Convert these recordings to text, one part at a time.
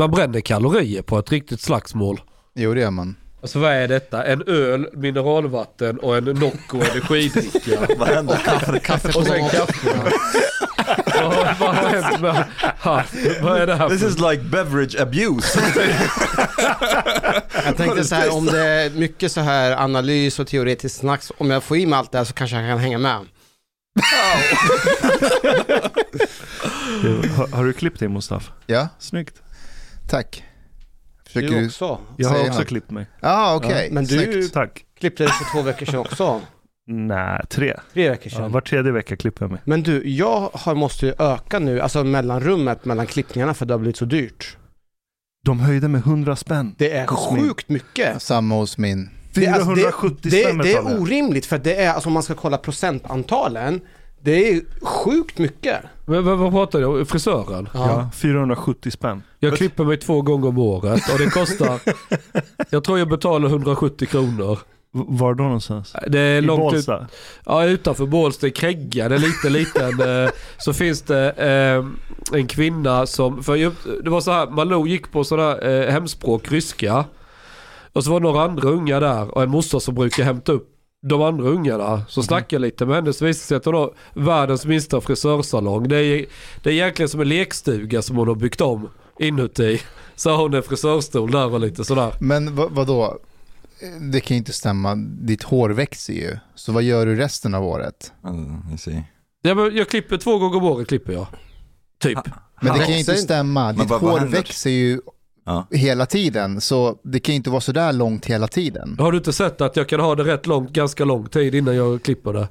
Man bränner kalorier på ett riktigt slagsmål. Jo det gör man. Alltså vad är detta? En öl, mineralvatten och en Nocco energidricka. Vad händer? och sen kaffe. vad, vad har hänt med... Ha, vad är det här This is like beverage abuse. Jag tänkte så här, om det är mycket så här analys och teoretiskt snack, så om jag får i mig allt det här så kanske jag kan hänga med. Har, har du klippt dig Mustaf? Ja, Snyggt. Tack. Försöker Du du... också. Jag har också något. klippt mig. Ja, okej. Ja, men du-. Tack. Klippte dig för två veckor sedan också. Nej, tre. Tre veckor Ja, sedan. var tredje vecka klipper jag mig. Men du, jag har, måste ju öka nu, alltså mellanrummet mellan klippningarna för det har blivit så dyrt. De höjde med 100 spänn. Det är Hos min. sjukt mycket. Samma hos min. Det, är- alltså, 470 det, spänn det, det betalar är orimligt för det är, alltså om man ska kolla procentantalen, det är sjukt mycket. Men, vad, vad pratar du om? Frisören? Ja, 470 spänn. Jag klipper mig två gånger om året och det kostar... jag tror jag betalar 170 kronor. Var då någonstans? Det är I långt ut, ja, utanför Bålsta i Krägga, det är lite liten. eh, så finns det eh, en kvinna som, för jag, det var så här, Malou gick på sådana eh, hemspråk, ryska. Och så var det några andra unga där och en moster som brukar hämta upp de andra ungarna. Så snackade jag lite med henne så visade det sig att hon har världens minsta frisörsalong. Det är, det är egentligen som en lekstuga som hon har byggt om inuti. Så har hon en frisörstol där och lite sådär. Men vad, vadå? Det kan ju inte stämma. Ditt hår växer ju. Så vad gör du resten av året? See. Ja, men jag klipper två gånger om året klipper jag. Typ. Men det kan ju inte stämma. Ditt hår växer ju Ja. hela tiden. Så det kan ju inte vara så där långt hela tiden. Har du inte sett att jag kan ha det rätt långt, ganska lång tid innan jag klipper det?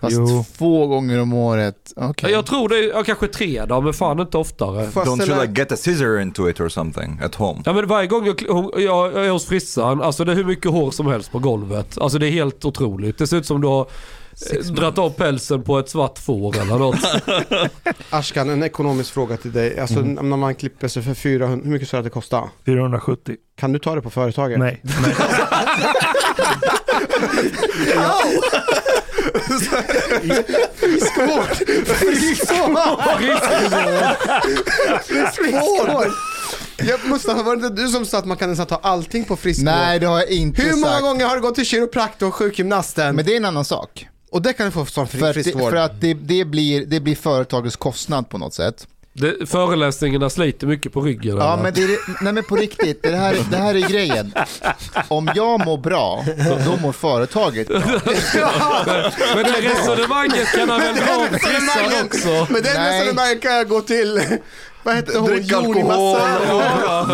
Fast Jo. två gånger om året. Okej. Jag tror det är ja, kanske tre dagar, men fan inte oftare. Jag Don't you like get a scissor into it or something at home? Ja men varje gång jag, jag, jag är hos frissan, alltså det är hur mycket hår som helst på golvet. Alltså det är helt otroligt. Det ser ut som du har dratt av pälsen på ett svart får eller något. Ashkan, en ekonomisk fråga till dig. Alltså när man klipper sig för 400, hur mycket att det kostar? 470. Kan du ta det på företaget? Nej. Nej. Friskvård! Friskvård! Ja, Mustafa, var det inte du som sa att man kan nästan ta allting på friskvård? Nej, det har jag inte Hur många sagt. gånger har du gått till kiropraktor och sjukgymnasten? Men det är en annan sak. Och det kan du få som fri För att, det, friskvård. för att det, det, blir, det blir företagets kostnad på något sätt. Det, föreläsningarna sliter mycket på ryggen. Ja, eller? men, det är, nej, men på riktigt, det här, det här är grejen. Om jag mår bra, då mår företaget bra. men det resonemanget kan han väl dra frissan också? Men Nej. resonemanget kan jag gå till, vad heter hon, Drick Joni alkohol.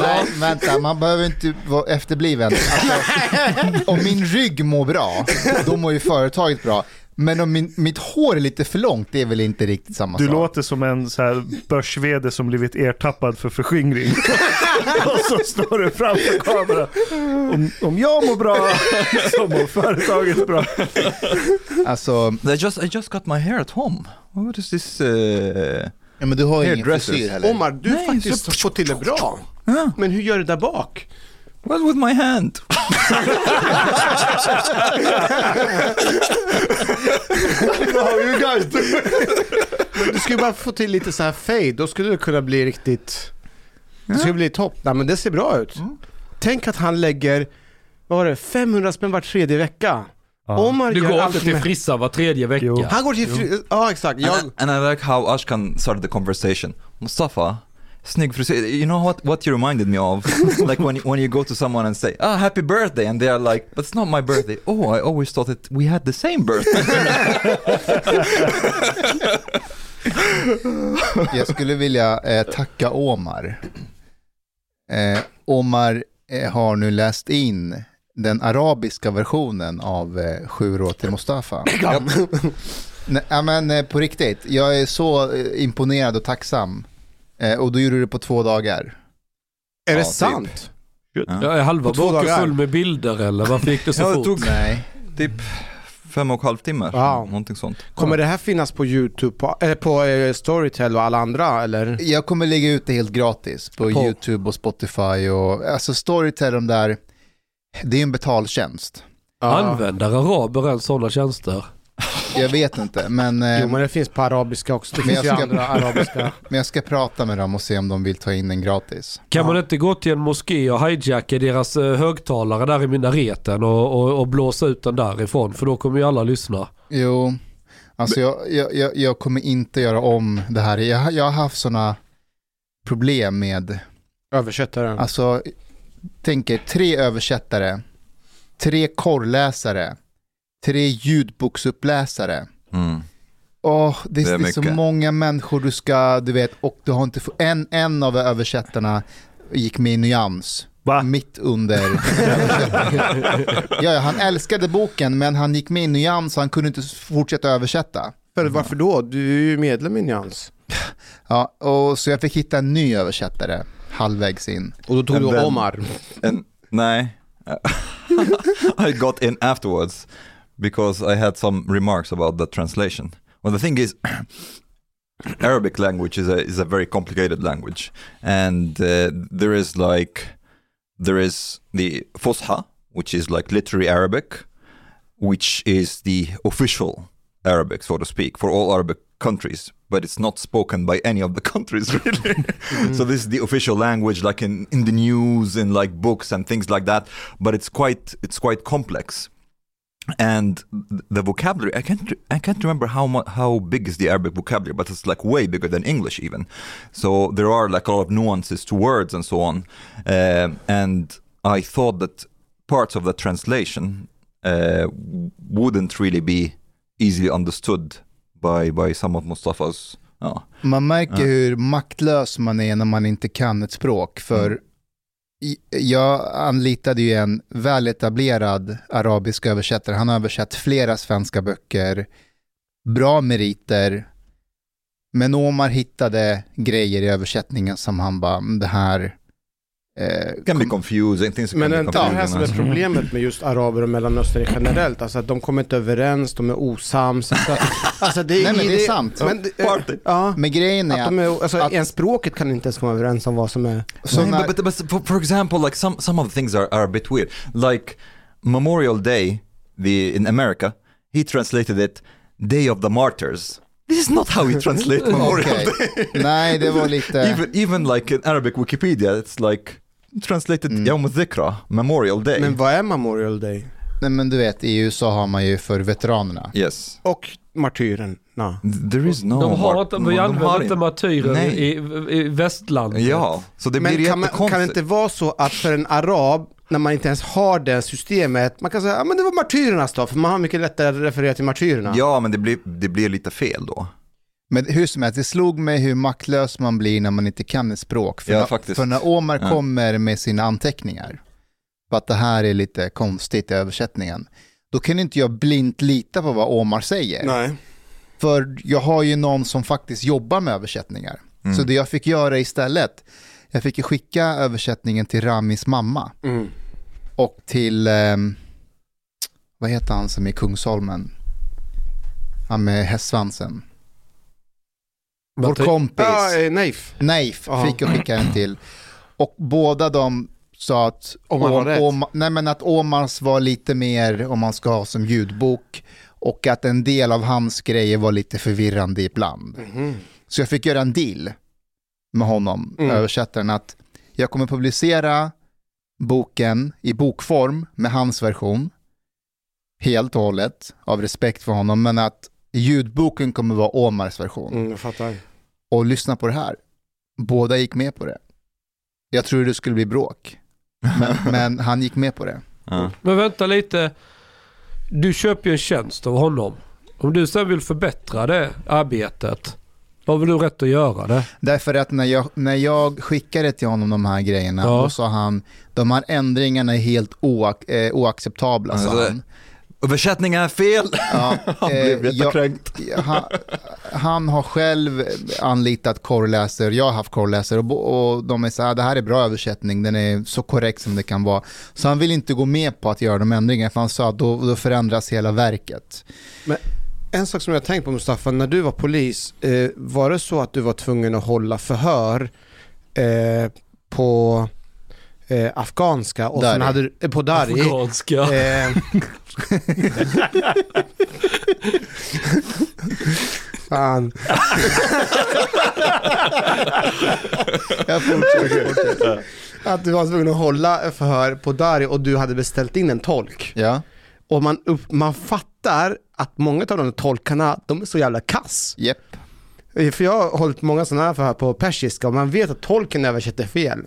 Nej, vänta, man behöver inte vara efterbliven. Alltså, om min rygg mår bra, då mår ju företaget bra. Men om min, mitt hår är lite för långt, det är väl inte riktigt samma Du sak? låter som en så här börs som blivit ertappad för förskingring. och så står du framför kameran. Om, om jag mår bra så mår företaget bra. Alltså, I just I just got my hair at home. What is this? Uh... ja, men du har ingen frisyr heller. Omar, du Nej, faktiskt så- fått till det bra. Ah, Men hur gör du där bak? well, with my hand. guys Men du skulle bara få till lite så här fade, då skulle det kunna bli riktigt... Det skulle bli topp. Nej men det ser bra ut. Tänk att han lägger, vad var det, 500 spänn var tredje vecka. Omar Du gör går allt inte till med- frissan var tredje vecka. Jo. Han går till fri... Ja exakt. Jag... And, I, and I like how Ashkan started the conversation. Mustafa, snygg frisyr. You know what, what you reminded me of? like when you, when you go to someone and say, ah, happy birthday. And they are like, but it's not my birthday. Oh, I always thought that we had the same birthday. Jag skulle vilja eh, tacka Omar. Eh, Omar eh, har nu läst in den arabiska versionen av eh, Sju råd till Mustafa. Nej, men eh, på riktigt, jag är så eh, imponerad och tacksam. Eh, och då gjorde du det på två dagar. Är det Ja, typ. sant? Ja, är halva boken dagar. full med bilder eller varför gick det så Ja, det fort? tog Nej. typ fem och en halv timme. Wow. Någonting sånt. Kommer det här finnas på YouTube, på, eller på eh, Storytel och alla andra eller? Jag kommer lägga ut det helt gratis på, På- YouTube och Spotify och alltså Storytel, de där, det är en betaltjänst. Använder araber ens sådana tjänster? Jag vet inte, men, eh, Jo men det finns på arabiska också. Det Men finns ju jag ska- andra arabiska. men jag ska prata med dem och se om de vill ta in den gratis. Kan man inte gå till en moské och hijacka deras eh, högtalare där i minareten och, och, och blåsa ut den därifrån? För då kommer ju alla lyssna. Jo, alltså jag, jag, jag, jag kommer inte göra om det här. Jag, jag har haft sådana problem med, Översättaren. alltså tänk er tre översättare, tre korrläsare, tre ljudboksuppläsare. Mm. Åh, det, Det det är är, så många människor du ska, du vet, och du har inte en, en av översättarna gick med i nyans. Va? Mitt under ja, ja, han älskade boken men han gick med i nyans och han kunde inte fortsätta översätta. För varför då? Du är ju medlem i Nyans. Ja, och så jag fick hitta en ny översättare halvvägs in. Och då tog And du then- Omar. And nej, I got in afterwards because I had some remarks about the translation. Well, the thing is, Arabic language is a is a very complicated language, and uh, there is like there is the Fusha, which is like literary Arabic, which is the official Arabic, so to speak, for all Arabic countries, but it's not spoken by any of the countries really. so this is the official language, like in, in the news and like books and things like that. But it's quite it's quite complex, and th- the vocabulary I can't I can't remember how mu- how big is the Arabic vocabulary, but it's like way bigger than English even. So there are like a lot of nuances to words and so on, Um and I thought that parts of the translation uh, wouldn't really be easily understood by by some of Mustafas. Ja. Man märker Ja. hur maktlös man är när man inte kan ett språk. För Mm jag anlitade ju en väletablerad arabisk översättare. Han har översatt flera svenska böcker, bra meriter. Men Omar hittade grejer i översättningen som han bara, mm, det här... Eh, be kom- confusing, things Men can är det här som är problemet med just araber och mellanöstern generellt? Alltså att de kommer inte överens, de är osams. Alltså, alltså det, Nej, men det är sant. Men, det- Party. ja, Men grejen är att de är, alltså, att- en språket kan inte ens komma överens om vad som är... så Nej, när, but, but, but for, for example, like some, some of the things are, are a bit weird. Like Memorial Day the, in America, he translated it Day of the Martyrs. This is not how he translates Memorial Okej. Day. Nej, det var lite... even, even like in Arabic Wikipedia, it's like translated Mm. Yom Dhikra, Memorial Day. Men vad är Memorial Day? Nej, men du vet, i USA har man ju för veteranerna. yes. Och martyren? There is no... de har inte, vi de använder har inte martyrer i, i västland. Ja, så det blir Men kan, man, kan det inte vara så att för en arab, när man inte ens har det systemet, man kan säga ja men det var martyrernas dag, för man har mycket lättare att referera till martyrerna. Ja, men det blir, det blir lite fel då. Men hur som helst, det slog mig hur maktlös man blir när man inte kan ett språk. För, Ja, när, för när Omar Ja. kommer med sina anteckningar, för att det här är lite konstigt i översättningen, då kan inte jag blint lita på vad Omar säger. Nej. För jag har ju någon som faktiskt jobbar med översättningar. Mm. Så det jag fick göra istället, jag fick skicka översättningen till Ramis mamma Mm. och till, ehm, vad heter han som är Kungsholmen? Han med hästsvansen. Vår kompis. Ja, eh, Neif. Neif Ja. fick jag skicka den till. Och båda de sa att, Omar Om- rätt. Om- nej, men att Omars var lite mer om man ska ha som ljudbok och att en del av hans grejer var lite förvirrande ibland. Mhm. Så jag fick göra en deal med honom, Mm. översättaren, att jag kommer publicera boken i bokform med hans version, helt och hållet, av respekt för honom, men att ljudboken kommer vara Omars version. Mm, jag fattar. Och lyssna på det här. Båda gick med på det. Jag tror det skulle bli bråk. Men, men han gick med på det. Ja. Men vänta lite. Du köper ju en tjänst av honom. Om du sen vill förbättra det arbetet, då har väl du rätt att göra det? Därför att när jag, när jag skickade till honom de här grejerna, Ja. då sa han, de här ändringarna är helt oak, eh, oacceptabla, sa Alltså, han. Översättningen är fel! Ja, Han eh, blev jag- jättekränkt. han, han har själv anlitat korrläsare, jag har haft korrläsare och, och de är så här, det här är bra översättning, den är så korrekt som det kan vara. Så han vill inte gå med på att göra de ändringarna, för han sa att då, då förändras hela verket. En sak som jag har tänkt på Mustafa, när du var polis, eh, var det så att du var tvungen att hålla förhör eh, på eh, afghanska och sen Dari. hade du, eh, på Dari. Afghanska. Eh, Fan. Jag fortsätter. Att du var tvungen att hålla förhör på Dari och du hade beställt in en tolk. Ja, Och man, upp, man fattar att många av de tolkarna, de är så jävla kass. jepp. Eh, För jag har hållit många sådana här förhör på persiska och man vet att tolken översätter fel.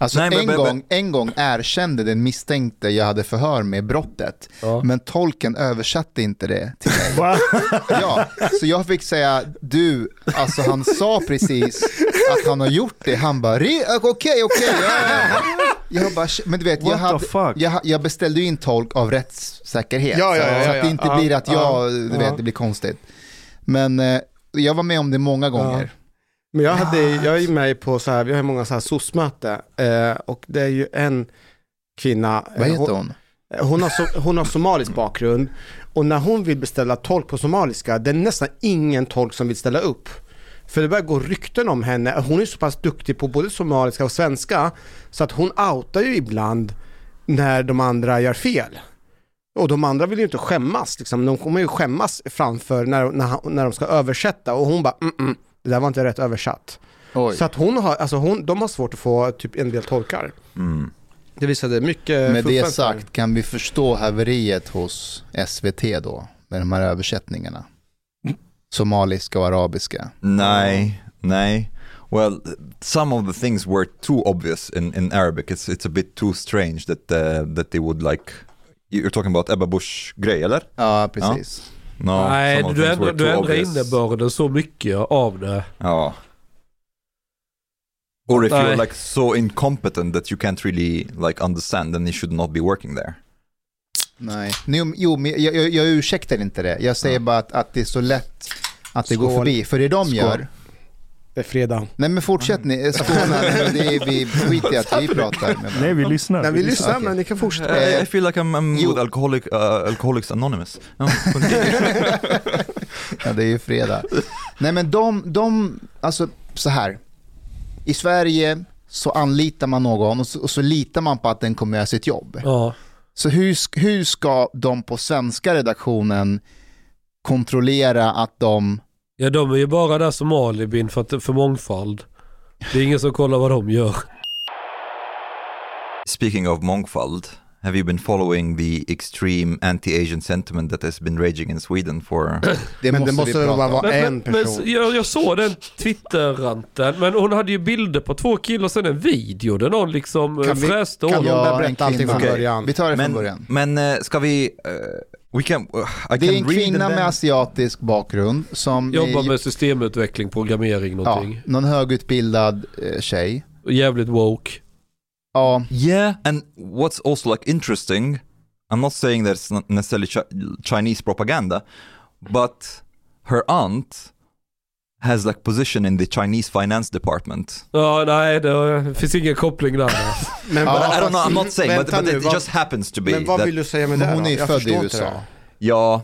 Alltså Nej, men- en, men- gång, en gång erkände den misstänkte jag hade förhör med brottet, Ja. men tolken översatte inte det till mig. Va? Ja, så jag fick säga, du, alltså han sa precis att han har gjort det, han bara, "Re- okej, okej, ja, ja." Jag bara, men du vet, jag, hade, jag, jag beställde ju in tolk av rättssäkerhet, Ja, ja, så, ja, så att det inte blir att jag, Ja, du vet, det blir konstigt. Men eh, jag var med om det många gånger. Men jag, hade, jag är ju med på så här, vi har många så här SOS-möte eh, och det är ju en kvinna. eh, Vad heter hon? Hon har, so, hon har somalisk bakgrund och när hon vill beställa tolk på somaliska, det är nästan ingen tolk som vill ställa upp. För det börjar gå rykten om henne. Hon är så pass duktig på både somaliska och svenska så att hon outar ju ibland när de andra gör fel. Och de andra vill ju inte skämmas, liksom. de kommer ju skämmas framför när, när, när de ska översätta och hon bara mm, mm, det där var inte rätt översatt. Oj. Så att hon har, alltså hon, de har svårt att få typ en del tolkar. Mm. Det visade mycket Med det sagt, kan vi förstå haveriet hos SVT då, med de här översättningarna? Somaliska och arabiska. Nej, nej. Well, some of the things were too obvious in, in Arabic. It's it's a bit too strange that uh, that they would like. You're talking about Ebba Busch grej eller? Ja, precis. No, Nej, du, ändrar, du ändrar innebörden så mycket av det. Ja. Or if Nej. you're like so incompetent that you can't really like understand, then you should not be working there. Nej. Jo, jo men jag, jag, jag ursäktar inte det. Jag säger bara att, att det är så lätt att det går Skål. förbi. För det de Skål. gör, Det är fredag. nej men fortsätt ni, Skåne, det är, vi skiter i att vi pratar. Med Nej, vi lyssnar. Nej, vi lyssnar okej. men ni kan fortsätta. I, I feel like I'm, I'm with alcoholic, uh, Alcoholics Anonymous. No, Ja, det är ju fredag. Nej men de, de, alltså så här. I Sverige så anlitar man någon och så, och så litar man på att den kommer göra sitt jobb. Ja. Så hur, hur ska de på svenska redaktionen kontrollera att de, ja, de är ju bara där som alibin för, att, för mångfald. Det är ingen som kollar vad de gör. Speaking of mångfald, have you been following the extreme anti-Asian sentiment that has been raging in Sweden for... det men måste det måste vi väl bara vara Men, en men, men person. jag, jag såg den Twitter-ranten, men hon hade ju bilder på två killar och sen en video där någon liksom Kan kan vi- fräste kan vi- Ja, berätta allting från början. Vi tar det från början. men uh, ska vi... Uh, we can... Uh, I Det can är en read kvinna med asiatisk bakgrund som Jobbar är, med systemutveckling, programmering, ja, någonting. någon högutbildad eh, tjej. Jävligt woke. Ja, Yeah, and what's also like interesting, I'm not saying that it's not necessarily chi- Chinese propaganda, but her aunt has like position in the Chinese finance department. Ja, nej det finns ingen koppling där. Men, Ja, But I don't know, I'm not saying, but, but nu, it vad- just happens to be men vad vill du säga med det då? hon är Jag född i USA. ja?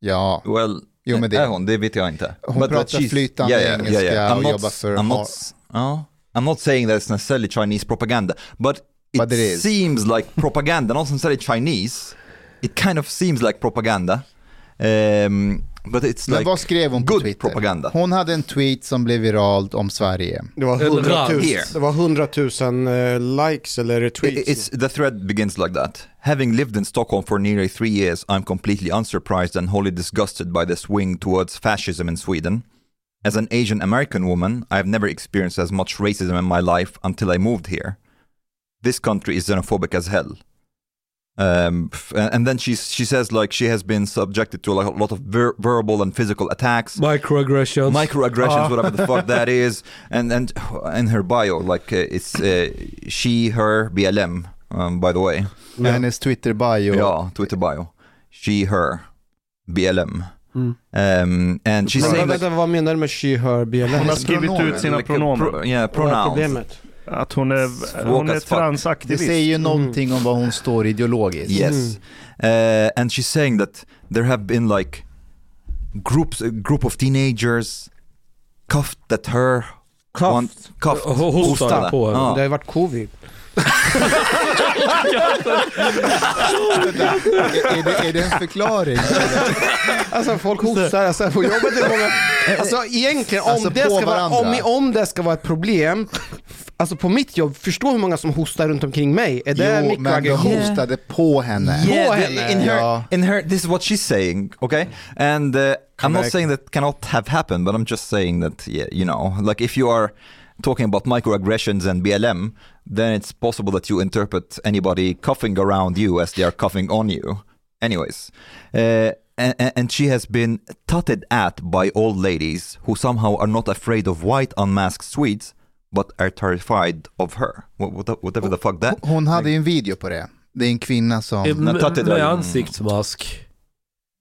Ja, well, Jo, men det- är hon? Det vet jag inte. Hon pratar flytande engelska I'm och not, jobbar för I'm Har- not, ja, I'm not saying that it's necessarily Chinese propaganda, but it, But it is. seems like propaganda, not necessarily Chinese. It kind of seems like propaganda. Um, but it's Men like vad skrev hon på good Twitter? propaganda. Hon hade en tweet som blev viralt om Sverige. Det var En 100 000, rand. Here. det var 100 000 eh, likes eller retweets. It's the thread begins like that. Having lived in Stockholm for nearly three years, I'm completely unsurprised and wholly disgusted by the swing towards fascism in Sweden. As an Asian American woman, I have never experienced as much racism in my life until I moved here. This country is xenophobic as hell. Um, and then she she says like she has been subjected to like a lot of ver- verbal and physical attacks Microaggressions. microaggressions, whatever the fuck that is, and and in her bio, like uh, it's uh, she, her, BLM. Um, by the way, Hennes Twitter-bio. yeah, Twitter bio, she, her, BLM, Mm. um, and she's saying vänta, like, vad menar du med she, her, BLM? Hon har skrivit ut sina pronomen. pro- yeah, pronouns. Att hon är, hon är fuck. Det transaktivist. säger ju någonting om vad hon står ideologiskt. Yes, uh, and she's saying that there have been like groups, a group of teenagers cuffed at her. Cuffed? One, cuffed. Ho- hostar på. Ja. Det har varit covid. är, det, är det en förklaring? Alltså folk hostar, alltså på jobbet är många... Alltså egentligen om, Alltså, det på ska vara, om, om det ska vara ett problem, alltså på mitt jobb, förstå hur många som hostar runt omkring mig. Är det Jo, men de mikroaggression? hostade på henne. På the- henne. in her, Ja. in her, this is what she's saying, okay? And uh, I'm not saying that cannot have happened, but I'm just saying that, yeah, you know, like if you are talking about microaggressions and BLM, then it's possible that you interpret anybody coughing around you as they are coughing on you. Anyways, uh, and, and she has been tutted at by old ladies who somehow are not afraid of white unmasked Swedes, but are terrified of her. What, what, whatever the fuck that. Hon hade ju en video på det. Det är en kvinna som... Med, med ansiktsmask.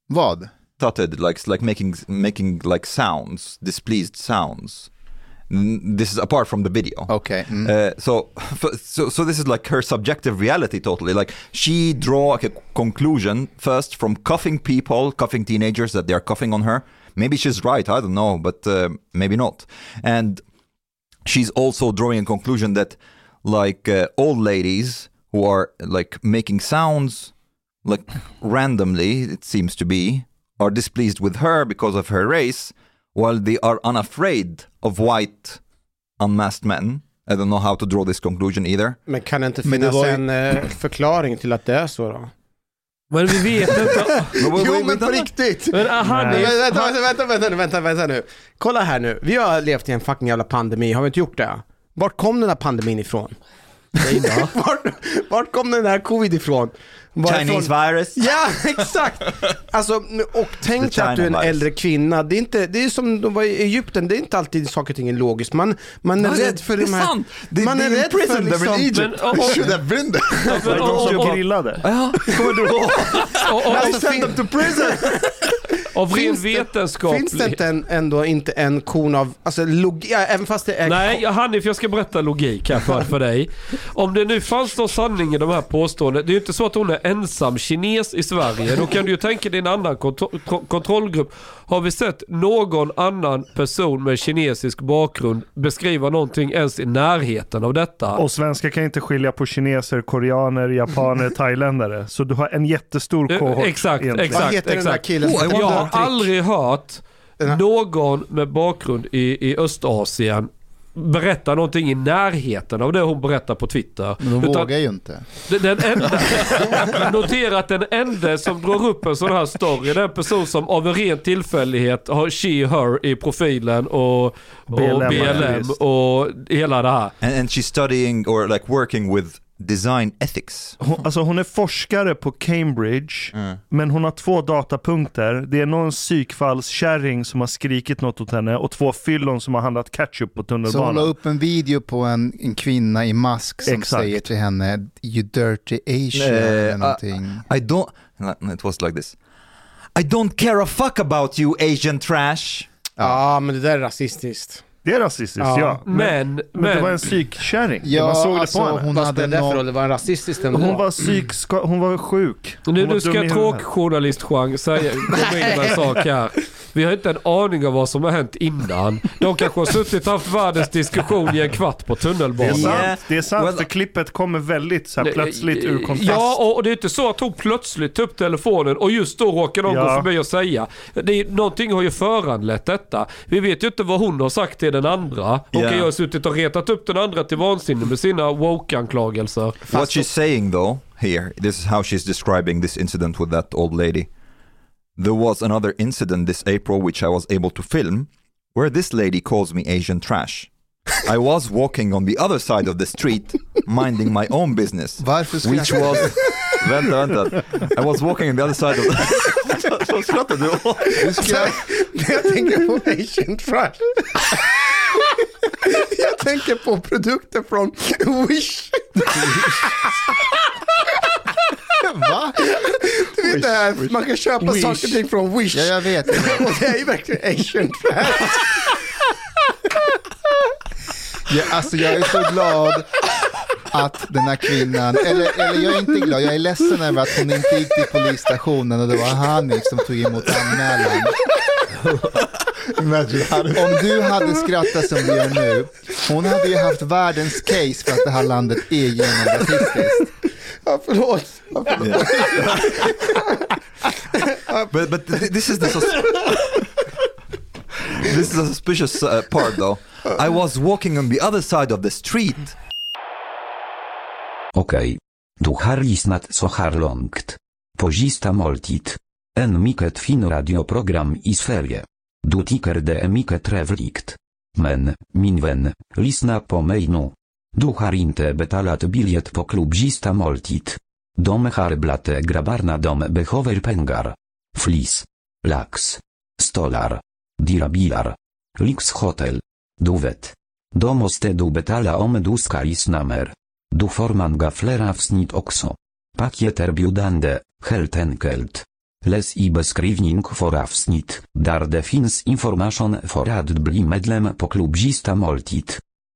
Vad? tutted like like making making like sounds displeased sounds this is apart from the video. Okay Mm. uh, so, so so this is like her subjective reality totally. Like she draw a conclusion first from cuffing people cuffing teenagers that they are cuffing on her. Maybe she's right i don't know but uh, maybe not. And she's also drawing a conclusion that like uh, old ladies who are like making sounds like randomly it seems to be are displeased with her because of her race while they are unafraid of white unmasked men i don't know how to draw this conclusion either Men kan det inte Men det finnas var ju- en eh, förklaring till att det är så då? Men vi vet inte. Jo men på riktigt! Men ah, Nej. är... Vänta, vänta, vänta, vänta, vänta nu. Kolla här nu, vi har levt i en fucking jävla pandemi, har vi inte gjort det? Vart kom den här pandemin ifrån? vart, vart kom den här covid ifrån? Varifrån- virus Ja, exakt! Alltså, och tänk dig att du är en virus. äldre kvinna, det är, inte, det är som de var i Egypten, det är inte alltid saker och ting är logiskt. Man, man är det- rädd för det de här... sant. Man är rädd för them liksom... Egypt. Men, och, Should have been there. De och, stod och, och grillade. ja kommer du ihåg och, och, Alltså, fin- to prison av ren finns det- vetenskaplig... Finns det inte en, ändå inte en kon av, alltså log, ja, även fast det är... Nej, Hanif jag ska berätta logik här för, för dig. Om det nu fanns någon sanning i de här påståendena. Det är ju inte så att hon är ensam kines i Sverige. Då kan du ju tänka dig en annan kontro- tro- kontrollgrupp. Har vi sett någon annan person med kinesisk bakgrund beskriva någonting ens i närheten av detta? Och svenskar kan inte skilja på kineser, koreaner, japaner, thailändare. Så du har en jättestor Eh, kohort. Exakt, egentligen. Vad exakt. heter den där exakt. killen Oh, har aldrig hört någon med bakgrund i, i Östasien berätta någonting i närheten av det hon berättar på Twitter. Men de Utan- vågar ju inte. Den- Den enda, notera att den enda som drar upp en sån här story, det är en person som av en ren tillfällighet har she, her i profilen och, och BLM, BLM, och hela det här. and, and she's studying or like working with design ethics. Hon, alltså hon är forskare på Cambridge, men hon har två datapunkter. Det är någon psykfallskärring som har skrikit något åt henne och två fyllon som har handlat ketchup på Så hon la tunnelbanan. upp en video på en, en kvinna i mask som Exakt. säger till henne You dirty Asian Eh, eller ah, någonting. I don't. no, It was like this. I don't care a fuck about you, Asian trash. Ja, men det där är rasistiskt. Det är rasistiskt, Ja. ja. Men, Men, men, men, det var en psykkärring. Ja, Man såg alltså, det på henne. hon Vad hade det för någon-? Det var rasistiskt ändå. Hon var psykska- hon var sjuk. Hon nu, var nu ska säga, komma in med en sak här. Vi har inte en aning om vad som har hänt innan. De kanske har suttit och haft världens diskussion i en kvart på Det är tunnelbanan. sant, det är sant Well- för klippet kommer väldigt så här, plötsligt ur kontrast. Ja, och det är inte så att hon plötsligt tog upp telefonen och just då råkade de Ja. gå förbi och säga. Det är, någonting har ju föranlett detta. Vi vet ju inte vad hon har sagt till den andra. Hon kan ju ha suttit och retat upp den andra till vansinne med sina woke-anklagelser. What she's saying though here, this is how she's describing this incident with that old lady. There was another incident this April which I was able to film, where this lady calls me Asian trash. I was walking on the other side of the street, minding my own business. Which was... vänta, vänta. I was walking on the other side of the... Vad skrattar du åt? Jag tänker på Asian trash. Jag tänker på produkter från Wish. Va? Vet det här, man kan köpa Wish. saker och ting från Wish. Ja, jag vet. Och det är ju verkligen Asian trash. Jag, alltså jag är så glad att den här kvinnan, eller, eller jag är inte glad, jag är ledsen över att hon inte gick till polisstationen och det var Hanif som tog emot anmälan. Om du hade skrattat som du gör nu, hon hade ju haft världens case för att det här landet är genomrasistiskt. Ja, förlåt. Ja, förlåt. But, but th- this is the sus- this is a suspicious uh, part though. I was walking on the other side of the street Okej. Du har lyssnat så här långt. På sista måltid. En mycket fin radioprogram i Sverige. Du tycker det är mycket trevligt. Men, min vän, lyssna på du har inte betalat biljett på klubb sista måltid. De har blate grabbarna de behöver pengar. Flis. Lax. Stolar. Dirabilar. Lyxhotel. Du vet. Då måste du betala om du ska namer. mer. Du får manga fler avsnitt också. Paket erbjudande, helt enkelt. Läs i beskrivning för avsnitt, där det finns information för att bli medlem på klubb Sista måltid.